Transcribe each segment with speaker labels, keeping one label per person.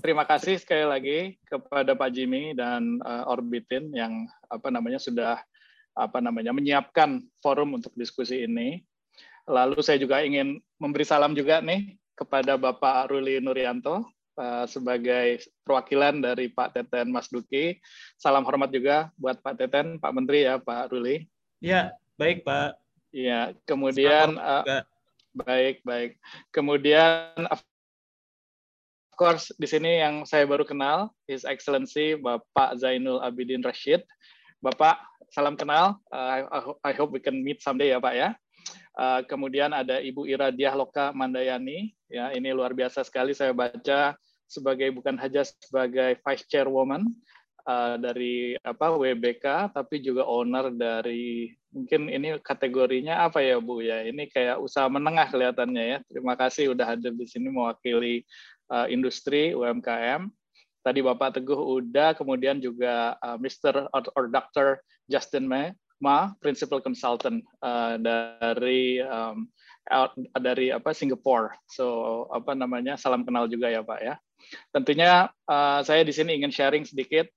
Speaker 1: terima kasih sekali lagi kepada Pak Jimmy dan uh, Orbitin yang apa namanya sudah apa namanya menyiapkan forum untuk diskusi ini. Lalu saya juga ingin memberi salam juga nih kepada Bapak Ruli Nurianto uh, sebagai perwakilan dari Pak Teten Mas Duki. Salam hormat juga buat Pak Teten, Pak Menteri ya, Pak Ruli.
Speaker 2: Ya, baik Pak.
Speaker 1: Ya, kemudian uh, baik baik. Kemudian course di sini yang saya baru kenal His Excellency Bapak Zainul Abidin Rashid. Bapak, salam kenal. Uh, I hope we can meet someday ya Pak ya. Uh, kemudian ada Ibu Ira Diahloka Mandayani. Ya, ini luar biasa sekali saya baca sebagai bukan hanya sebagai Vice Chairwoman uh, dari apa WBK, tapi juga owner dari mungkin ini kategorinya apa ya Bu ya? Ini kayak usaha menengah kelihatannya ya. Terima kasih udah hadir di sini mewakili industri UMKM. Tadi Bapak Teguh udah, kemudian juga uh, Mr. or, Dr. Justin Ma, Ma Principal Consultant uh, dari dari apa Singapore. So apa namanya salam kenal juga ya Pak ya. Tentunya saya di sini ingin sharing sedikit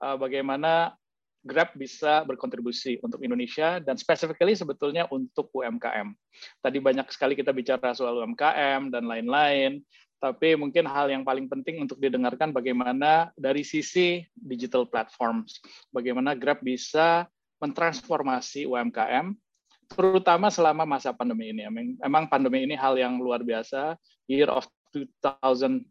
Speaker 1: bagaimana Grab bisa berkontribusi untuk Indonesia dan specifically sebetulnya untuk UMKM. Tadi banyak sekali kita bicara soal UMKM dan lain-lain. Tapi mungkin hal yang paling penting untuk didengarkan bagaimana dari sisi digital platforms, bagaimana Grab bisa mentransformasi UMKM, terutama selama masa pandemi ini. Memang pandemi ini hal yang luar biasa. Year of 2020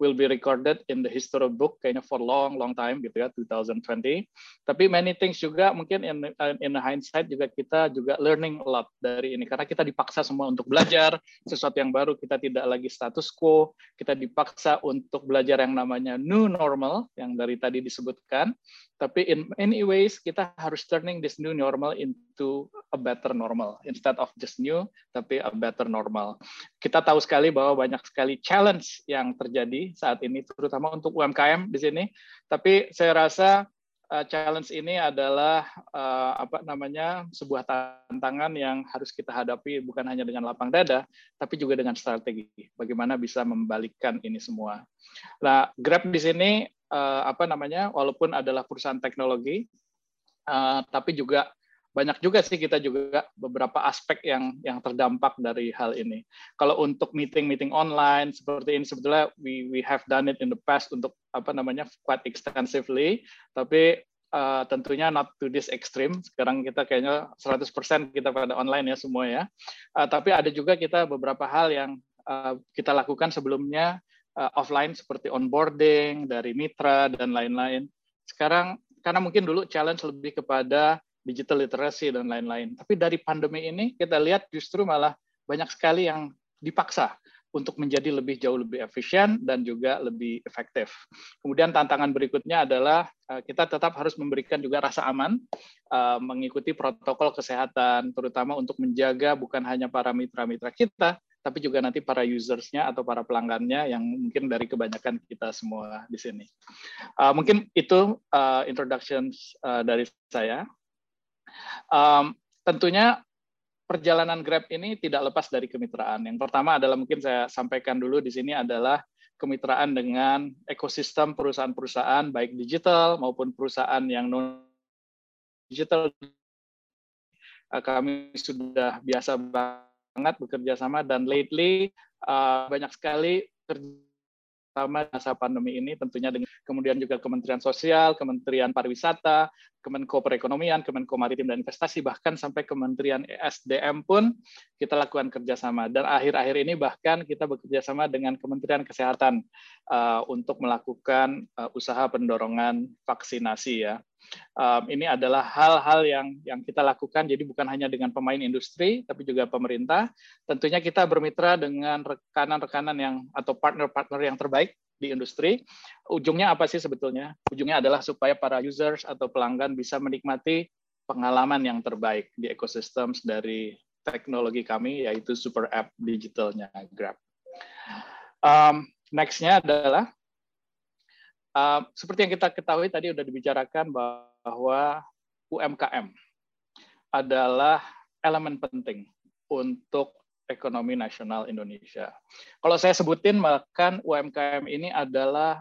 Speaker 1: will be recorded in the history book kayaknya for long long time gitu ya 2020. Tapi many things juga mungkin in in hindsight juga kita juga learning a lot dari ini karena kita dipaksa semua untuk belajar sesuatu yang baru kita tidak lagi status quo kita dipaksa untuk belajar yang namanya new normal yang dari tadi disebutkan tapi in many ways kita harus turning this new normal into a better normal. Instead of just new tapi a better normal. Kita tahu sekali bahwa banyak sekali challenge yang terjadi saat ini terutama untuk UMKM di sini. Tapi saya rasa uh, challenge ini adalah uh, apa namanya sebuah tantangan yang harus kita hadapi bukan hanya dengan lapang dada tapi juga dengan strategi. Bagaimana bisa membalikkan ini semua. Nah, Grab di sini uh, apa namanya walaupun adalah perusahaan teknologi uh, tapi juga banyak juga sih kita juga beberapa aspek yang yang terdampak dari hal ini. Kalau untuk meeting-meeting online seperti ini sebetulnya we we have done it in the past untuk apa namanya quite extensively, tapi uh, tentunya not to this extreme. Sekarang kita kayaknya 100% kita pada online ya semua ya. Uh, tapi ada juga kita beberapa hal yang uh, kita lakukan sebelumnya uh, offline seperti onboarding dari mitra dan lain-lain. Sekarang karena mungkin dulu challenge lebih kepada digital literacy dan lain-lain. Tapi dari pandemi ini kita lihat justru malah banyak sekali yang dipaksa untuk menjadi lebih jauh lebih efisien dan juga lebih efektif. Kemudian tantangan berikutnya adalah eh, kita tetap harus memberikan juga rasa aman, eh, mengikuti protokol kesehatan, terutama untuk menjaga bukan hanya para mitra-mitra kita, tapi juga nanti para usersnya atau para pelanggannya yang mungkin dari kebanyakan kita semua di sini. Eh, mungkin itu introduction dari saya. Um, tentunya perjalanan Grab ini tidak lepas dari kemitraan. Yang pertama adalah mungkin saya sampaikan dulu di sini adalah kemitraan dengan ekosistem perusahaan-perusahaan baik digital maupun perusahaan yang non digital. Eh, kami sudah biasa banget bekerja sama dan lately uh, banyak sekali terutama masa pandemi ini tentunya dengan kemudian juga Kementerian Sosial, Kementerian Pariwisata, Kemenko Perekonomian, Kemenko Maritim dan Investasi, bahkan sampai Kementerian ESDM pun kita lakukan kerjasama. Dan akhir-akhir ini bahkan kita bekerja sama dengan Kementerian Kesehatan uh, untuk melakukan uh, usaha pendorongan vaksinasi ya. Um, ini adalah hal-hal yang yang kita lakukan. Jadi bukan hanya dengan pemain industri, tapi juga pemerintah. Tentunya kita bermitra dengan rekanan-rekanan yang atau partner-partner yang terbaik di industri. Ujungnya apa sih sebetulnya? Ujungnya adalah supaya para users atau pelanggan bisa menikmati pengalaman yang terbaik di ekosistem dari teknologi kami, yaitu super app digitalnya Grab. Um, Next-nya adalah Uh, seperti yang kita ketahui tadi sudah dibicarakan bahwa UMKM adalah elemen penting untuk ekonomi nasional Indonesia. Kalau saya sebutin, maka UMKM ini adalah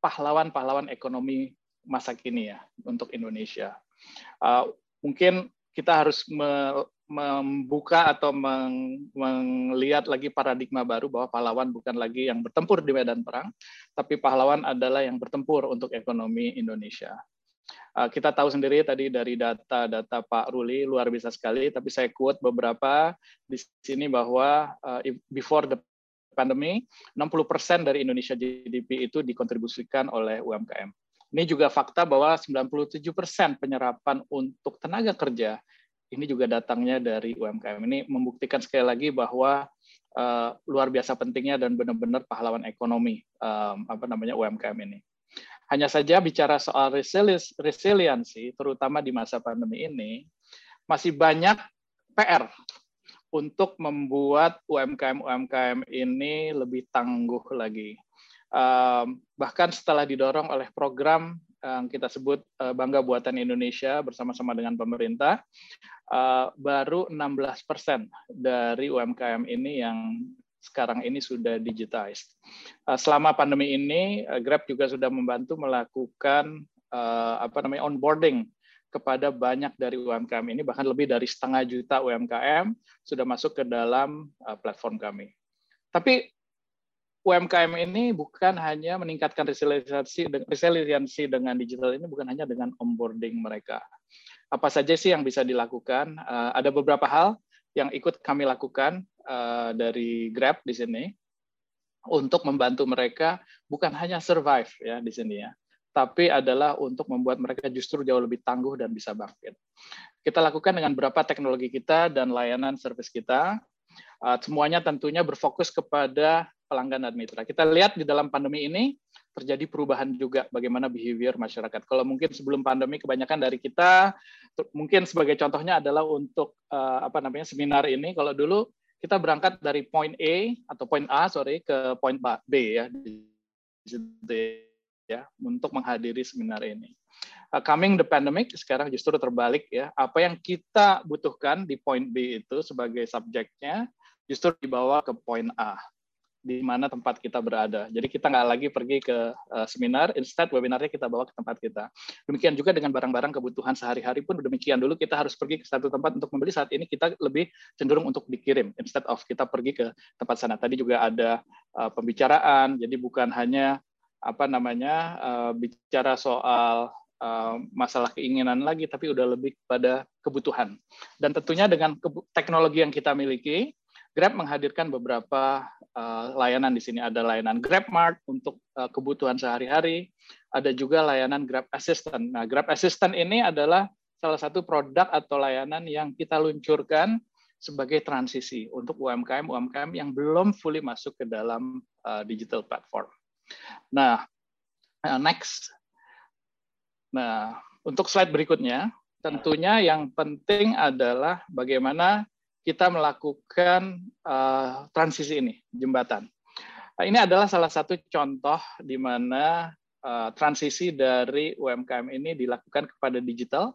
Speaker 1: pahlawan-pahlawan ekonomi masa kini ya untuk Indonesia. Uh, mungkin kita harus membuka atau meng melihat lagi paradigma baru bahwa pahlawan bukan lagi yang bertempur di medan perang, tapi pahlawan adalah yang bertempur untuk ekonomi Indonesia. Uh, kita tahu sendiri tadi dari data-data Pak Ruli luar biasa sekali, tapi saya quote beberapa di sini bahwa uh, before the pandemi, 60% dari Indonesia GDP itu dikontribusikan oleh UMKM. Ini juga fakta bahwa 97% penyerapan untuk tenaga kerja ini juga datangnya dari UMKM. Ini membuktikan sekali lagi bahwa uh, luar biasa pentingnya dan benar-benar pahlawan ekonomi um, apa namanya UMKM ini. Hanya saja bicara soal resiliensi, terutama di masa pandemi ini, masih banyak PR untuk membuat UMKM-UMKM ini lebih tangguh lagi. Um, bahkan setelah didorong oleh program yang kita sebut uh, Bangga Buatan Indonesia bersama-sama dengan pemerintah, uh, baru 16% dari UMKM ini yang sekarang ini sudah digitized. Uh, selama pandemi ini, Grab juga sudah membantu melakukan apa namanya onboarding kepada banyak dari UMKM ini, bahkan lebih dari setengah juta UMKM sudah masuk ke dalam platform kami. Tapi UMKM ini bukan hanya meningkatkan resiliensi, resiliensi dengan digital ini bukan hanya dengan onboarding mereka. Apa saja sih yang bisa dilakukan? Uh, ada beberapa hal yang ikut kami lakukan uh, dari Grab di sini untuk membantu mereka bukan hanya survive ya di sini ya, tapi adalah untuk membuat mereka justru jauh lebih tangguh dan bisa bangkit. Kita lakukan dengan beberapa teknologi kita dan layanan service kita. Uh, semuanya tentunya berfokus kepada pelanggan dan mitra. Kita lihat di dalam pandemi ini terjadi perubahan juga bagaimana behavior masyarakat. Kalau mungkin sebelum pandemi kebanyakan dari kita mungkin sebagai contohnya adalah untuk uh, apa namanya seminar ini kalau dulu kita berangkat dari point A atau point A sorry ke point B ya ya untuk menghadiri seminar ini. Uh, coming the pandemic sekarang justru terbalik ya. Apa yang kita butuhkan di point B itu sebagai subjeknya justru dibawa ke point A di mana tempat kita berada. Jadi kita nggak lagi pergi ke uh, seminar, instead webinarnya kita bawa ke tempat kita. Demikian juga dengan barang-barang kebutuhan sehari-hari pun demikian. Dulu kita harus pergi ke satu tempat untuk membeli, saat ini kita lebih cenderung untuk dikirim, instead of kita pergi ke tempat sana. Tadi juga ada uh, pembicaraan, jadi bukan hanya apa namanya uh, bicara soal uh, masalah keinginan lagi, tapi udah lebih pada kebutuhan. Dan tentunya dengan teknologi yang kita miliki, Grab menghadirkan beberapa uh, layanan di sini. Ada layanan Grab Mart untuk uh, kebutuhan sehari-hari, ada juga layanan Grab Assistant. Nah, Grab Assistant ini adalah salah satu produk atau layanan yang kita luncurkan sebagai transisi untuk UMKM UMKM yang belum fully masuk ke dalam uh, digital platform. Nah, next. Nah, untuk slide berikutnya, tentunya yang penting adalah bagaimana kita melakukan uh, transisi ini, jembatan. Nah, ini adalah salah satu contoh di mana uh, transisi dari UMKM ini dilakukan kepada digital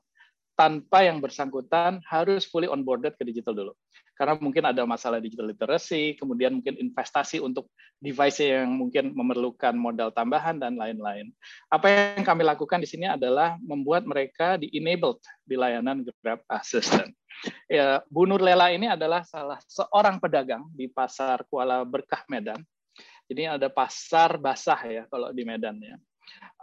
Speaker 1: tanpa yang bersangkutan harus fully onboarded ke digital dulu. Karena mungkin ada masalah digital literacy, kemudian mungkin investasi untuk device yang mungkin memerlukan modal tambahan dan lain-lain. Apa yang kami lakukan di sini adalah membuat mereka di-enabled di layanan Grab Assistant. Ya, Bu Nur Lela ini adalah salah seorang pedagang di pasar Kuala Berkah Medan. Jadi ada pasar basah ya kalau di Medan ya.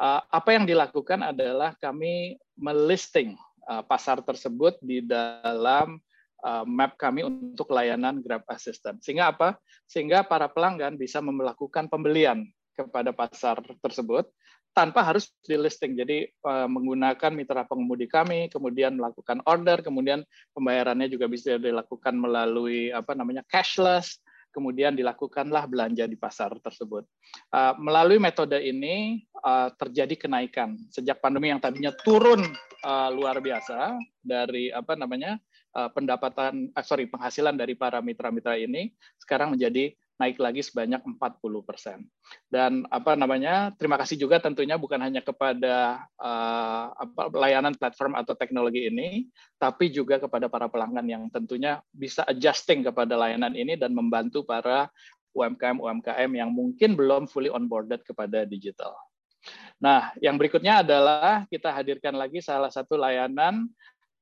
Speaker 1: Uh, apa yang dilakukan adalah kami melisting uh, pasar tersebut di dalam uh, map kami untuk layanan Grab Assistant. Sehingga apa? Sehingga para pelanggan bisa melakukan pembelian kepada pasar tersebut tanpa harus di listing. Jadi uh, menggunakan mitra pengemudi kami, kemudian melakukan order, kemudian pembayarannya juga bisa dilakukan melalui apa namanya cashless, kemudian dilakukanlah belanja di pasar tersebut. Uh, melalui metode ini uh, terjadi kenaikan sejak pandemi yang tadinya turun uh, luar biasa dari apa namanya pendapatan, sorry penghasilan dari para mitra-mitra ini sekarang menjadi naik lagi sebanyak 40%. Dan apa namanya? Terima kasih juga tentunya bukan hanya kepada uh, apa, layanan platform atau teknologi ini, tapi juga kepada para pelanggan yang tentunya bisa adjusting kepada layanan ini dan membantu para UMKM-UMKM yang mungkin belum fully onboarded kepada digital. Nah, yang berikutnya adalah kita hadirkan lagi salah satu layanan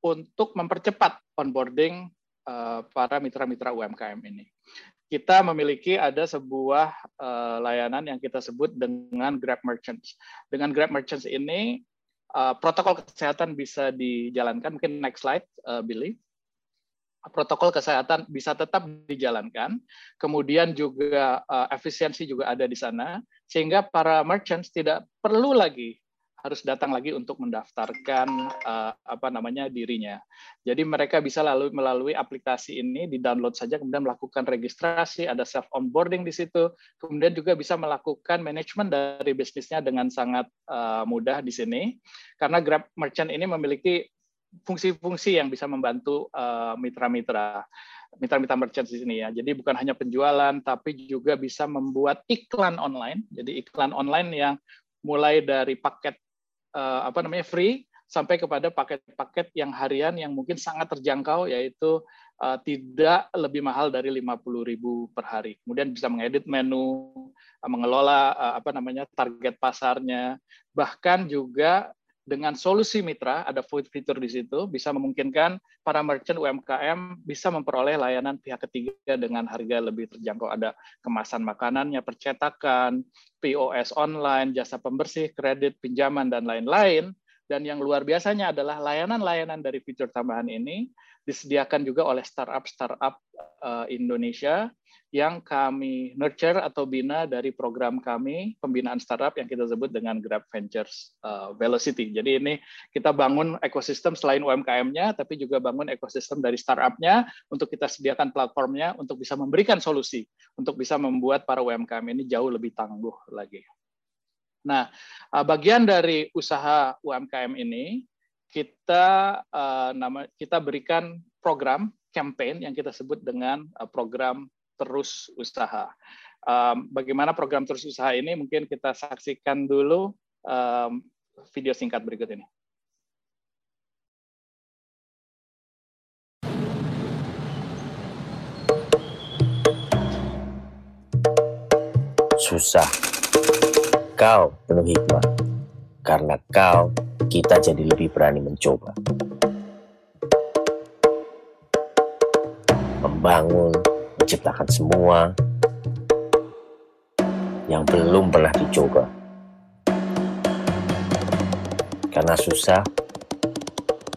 Speaker 1: untuk mempercepat onboarding uh, para mitra-mitra UMKM ini. Kita memiliki ada sebuah uh, layanan yang kita sebut dengan Grab Merchants. Dengan Grab Merchants ini uh, protokol kesehatan bisa dijalankan. Mungkin next slide, uh, Billy protokol kesehatan bisa tetap dijalankan, kemudian juga uh, efisiensi juga ada di sana, sehingga para merchants tidak perlu lagi harus datang lagi untuk mendaftarkan uh, apa namanya dirinya. Jadi mereka bisa lalu melalui aplikasi ini di download saja kemudian melakukan registrasi, ada self onboarding di situ, kemudian juga bisa melakukan manajemen dari bisnisnya dengan sangat uh, mudah di sini. Karena Grab Merchant ini memiliki fungsi-fungsi yang bisa membantu uh, mitra-mitra mitra-mitra merchant di sini ya. Jadi bukan hanya penjualan, tapi juga bisa membuat iklan online. Jadi iklan online yang mulai dari paket uh, apa namanya free sampai kepada paket-paket yang harian yang mungkin sangat terjangkau, yaitu uh, tidak lebih mahal dari 50.000 per hari. Kemudian bisa mengedit menu, uh, mengelola uh, apa namanya target pasarnya, bahkan juga dengan solusi mitra, ada fitur di situ, bisa memungkinkan para merchant UMKM bisa memperoleh layanan pihak ketiga dengan harga lebih terjangkau. Ada kemasan makanannya, percetakan, POS online, jasa pembersih, kredit, pinjaman, dan lain-lain. Dan yang luar biasanya adalah layanan-layanan dari fitur tambahan ini disediakan juga oleh startup-startup uh, Indonesia yang kami nurture atau bina dari program kami pembinaan startup yang kita sebut dengan Grab Ventures uh, Velocity. Jadi ini kita bangun ekosistem selain UMKM-nya, tapi juga bangun ekosistem dari startup-nya untuk kita sediakan platformnya untuk bisa memberikan solusi untuk bisa membuat para UMKM ini jauh lebih tangguh lagi. Nah, uh, bagian dari usaha UMKM ini kita uh, nama kita berikan program campaign yang kita sebut dengan program terus usaha. Um, bagaimana program terus usaha ini mungkin kita saksikan dulu um, video singkat berikut ini.
Speaker 3: Susah. Kau penuh hikmah. Karena kau, kita jadi lebih berani mencoba. Membangun, menciptakan semua yang belum pernah dicoba. Karena susah,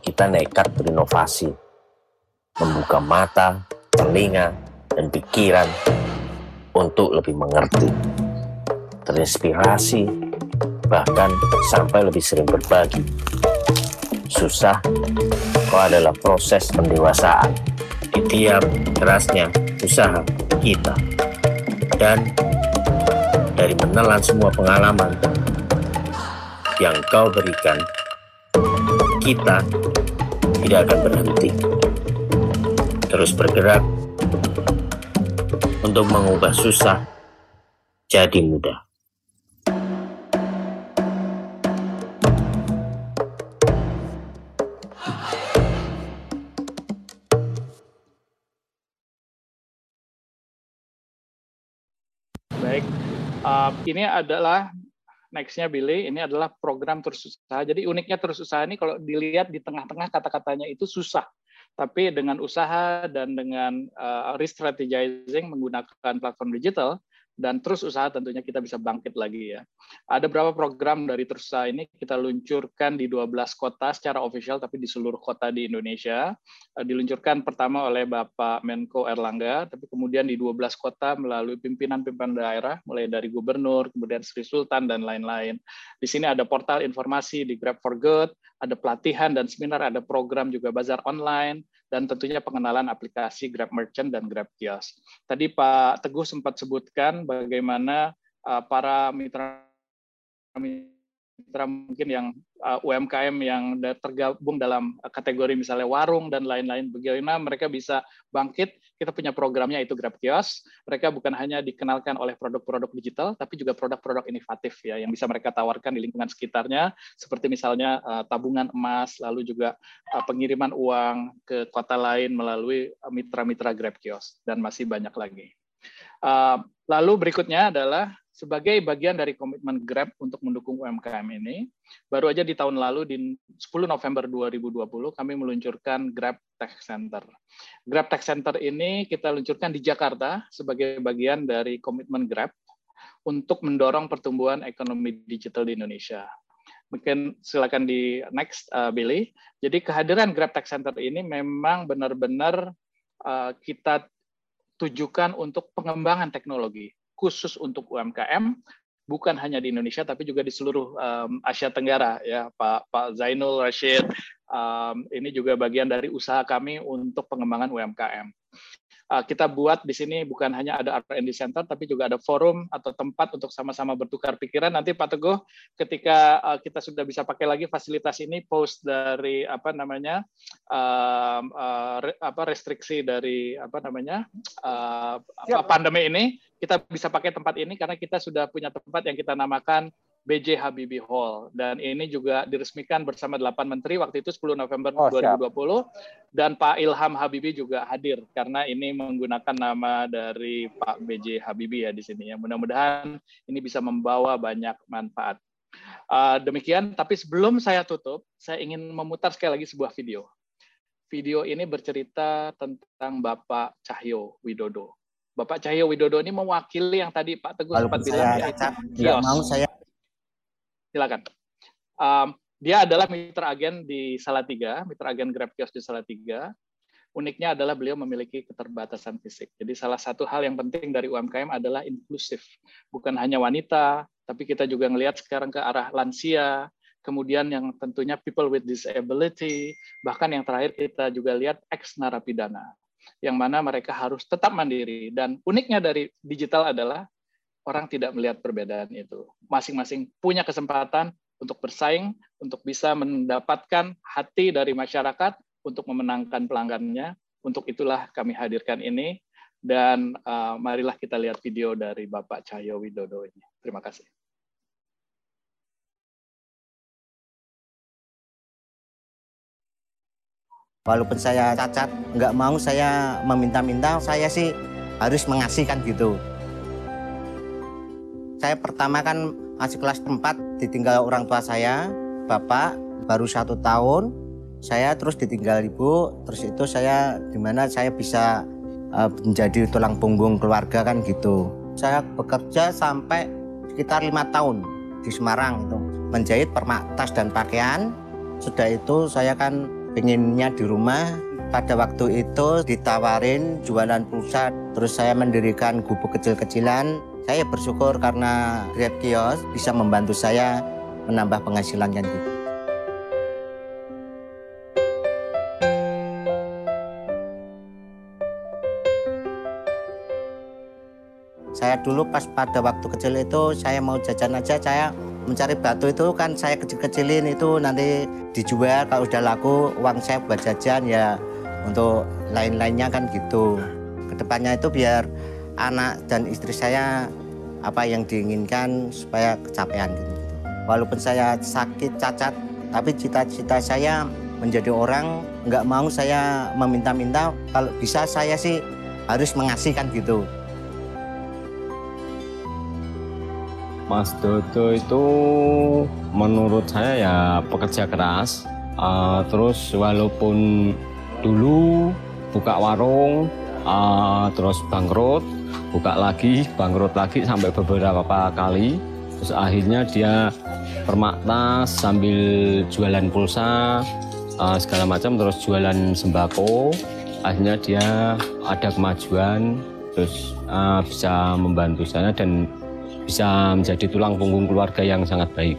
Speaker 3: kita nekat berinovasi, membuka mata, telinga, dan pikiran untuk lebih mengerti, terinspirasi, bahkan sampai lebih sering berbagi. Susah, kok adalah proses pendewasaan di tiap kerasnya usaha kita. Dan dari menelan semua pengalaman yang kau berikan, kita tidak akan berhenti. Terus bergerak untuk mengubah susah jadi mudah.
Speaker 1: Ini adalah nextnya Billy, ini adalah program terus usaha. Jadi uniknya terus usaha ini kalau dilihat di tengah-tengah kata-katanya itu susah, tapi dengan usaha dan dengan uh, re-strategizing menggunakan platform digital, dan terus usaha tentunya kita bisa bangkit lagi ya. Ada beberapa program dari terus usaha ini kita luncurkan di 12 kota secara official tapi di seluruh kota di Indonesia. Eh, diluncurkan pertama oleh Bapak Menko Erlangga, tapi kemudian di 12 kota melalui pimpinan-pimpinan daerah mulai dari gubernur, kemudian Sri Sultan dan lain-lain. Di sini ada portal informasi di Grab for Good, ada pelatihan dan seminar, ada program juga bazar online, dan tentunya pengenalan aplikasi Grab Merchant dan Grab Kios. Tadi Pak Teguh sempat sebutkan bagaimana uh, para mitra mungkin yang uh, UMKM yang tergabung dalam kategori misalnya warung dan lain-lain bagaimana mereka bisa bangkit. Kita punya programnya itu Grab Kios mereka bukan hanya dikenalkan oleh produk-produk digital tapi juga produk-produk inovatif ya yang bisa mereka tawarkan di lingkungan sekitarnya. Seperti misalnya uh, tabungan emas lalu juga uh, pengiriman uang ke kota lain melalui mitra-mitra Grab Kios dan masih banyak lagi. uh, lalu berikutnya adalah sebagai bagian dari komitmen Grab untuk mendukung UMKM ini, baru aja di tahun lalu di 10 November 2020 kami meluncurkan Grab Tech Center. Grab Tech Center ini kita luncurkan di Jakarta sebagai bagian dari komitmen Grab untuk mendorong pertumbuhan ekonomi digital di Indonesia. Mungkin silakan di next uh, Billy. Jadi kehadiran Grab Tech Center ini memang benar-benar uh, kita tujukan untuk pengembangan teknologi khusus untuk UMKM bukan hanya di Indonesia tapi juga di seluruh um, Asia Tenggara ya Pak Pak Zainul Rashid um, ini juga bagian dari usaha kami untuk pengembangan UMKM. Uh, kita buat di sini bukan hanya ada R&D center tapi juga ada forum atau tempat untuk sama-sama bertukar pikiran. Nanti Pak Teguh ketika uh, kita sudah bisa pakai lagi fasilitas ini post dari apa namanya uh, uh, re, apa restriksi dari apa namanya uh, apa, pandemi ini kita bisa pakai tempat ini karena kita sudah punya tempat yang kita namakan BJ Habibie Hall. Dan ini juga diresmikan bersama delapan menteri waktu itu 10 November oh, 2020 siap. dan Pak Ilham Habibie juga hadir karena ini menggunakan nama dari Pak BJ Habibie ya di sini ya. Mudah-mudahan ini bisa membawa banyak manfaat. Uh, demikian tapi sebelum saya tutup saya ingin memutar sekali lagi sebuah video. Video ini bercerita tentang Bapak Cahyo Widodo. Bapak Cahyo Widodo ini mewakili yang tadi Pak Teguh sempat bilang ya,
Speaker 3: tidak mau saya
Speaker 1: silakan. Um, dia adalah mitra agen di Salatiga, mitra agen Grab Kios di Salatiga. Uniknya adalah beliau memiliki keterbatasan fisik. Jadi salah satu hal yang penting dari UMKM adalah inklusif. Bukan hanya wanita, tapi kita juga melihat sekarang ke arah lansia, kemudian yang tentunya people with disability, bahkan yang terakhir kita juga lihat ex narapidana yang mana mereka harus tetap mandiri. Dan uniknya dari digital adalah orang tidak melihat perbedaan itu. Masing-masing punya kesempatan untuk bersaing, untuk bisa mendapatkan hati dari masyarakat, untuk memenangkan pelanggannya. Untuk itulah kami hadirkan ini. Dan uh, marilah kita lihat video dari Bapak Cahyo Widodo ini. Terima kasih.
Speaker 3: walaupun saya cacat nggak mau saya meminta-minta saya sih harus mengasihkan gitu saya pertama kan masih kelas 4 ditinggal orang tua saya bapak baru satu tahun. Saya terus ditinggal ibu terus itu saya di mana saya bisa uh, menjadi tulang punggung keluarga kan gitu. Saya bekerja sampai sekitar lima tahun di Semarang itu. Menjahit permak tas dan pakaian. Sudah itu saya kan pengennya di rumah. Pada waktu itu ditawarin jualan pulsa terus saya mendirikan gubuk kecil-kecilan saya bersyukur karena Grab Kios bisa membantu saya menambah penghasilan kan gitu. Saya dulu pas pada waktu kecil itu saya mau jajan aja saya mencari batu itu kan saya kecil-kecilin itu nanti dijual kalau udah laku uang saya buat jajan ya untuk lain-lainnya kan gitu ke depannya itu biar anak dan istri saya apa yang diinginkan supaya kecapean gitu, walaupun saya sakit cacat tapi cita-cita saya menjadi orang nggak mau saya meminta-minta. Kalau bisa saya sih harus mengasihkan gitu.
Speaker 4: Mas Dodo itu menurut saya ya pekerja keras. Uh, terus walaupun dulu buka warung, uh, terus bangkrut, buka lagi, bangkrut lagi sampai beberapa kali. Terus akhirnya dia permaktas sambil jualan pulsa, uh, segala macam, terus jualan sembako. Akhirnya dia ada kemajuan, terus uh, bisa membantu saya dan bisa menjadi tulang punggung keluarga yang sangat baik.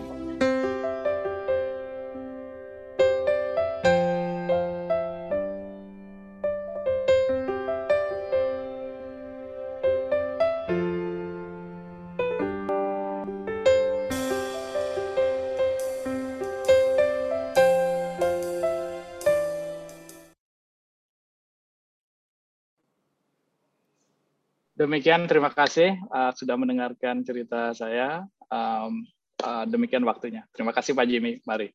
Speaker 1: Demikian terima kasih uh, sudah mendengarkan cerita saya. Um, uh, demikian waktunya. Terima kasih Pak Jimmy. Mari.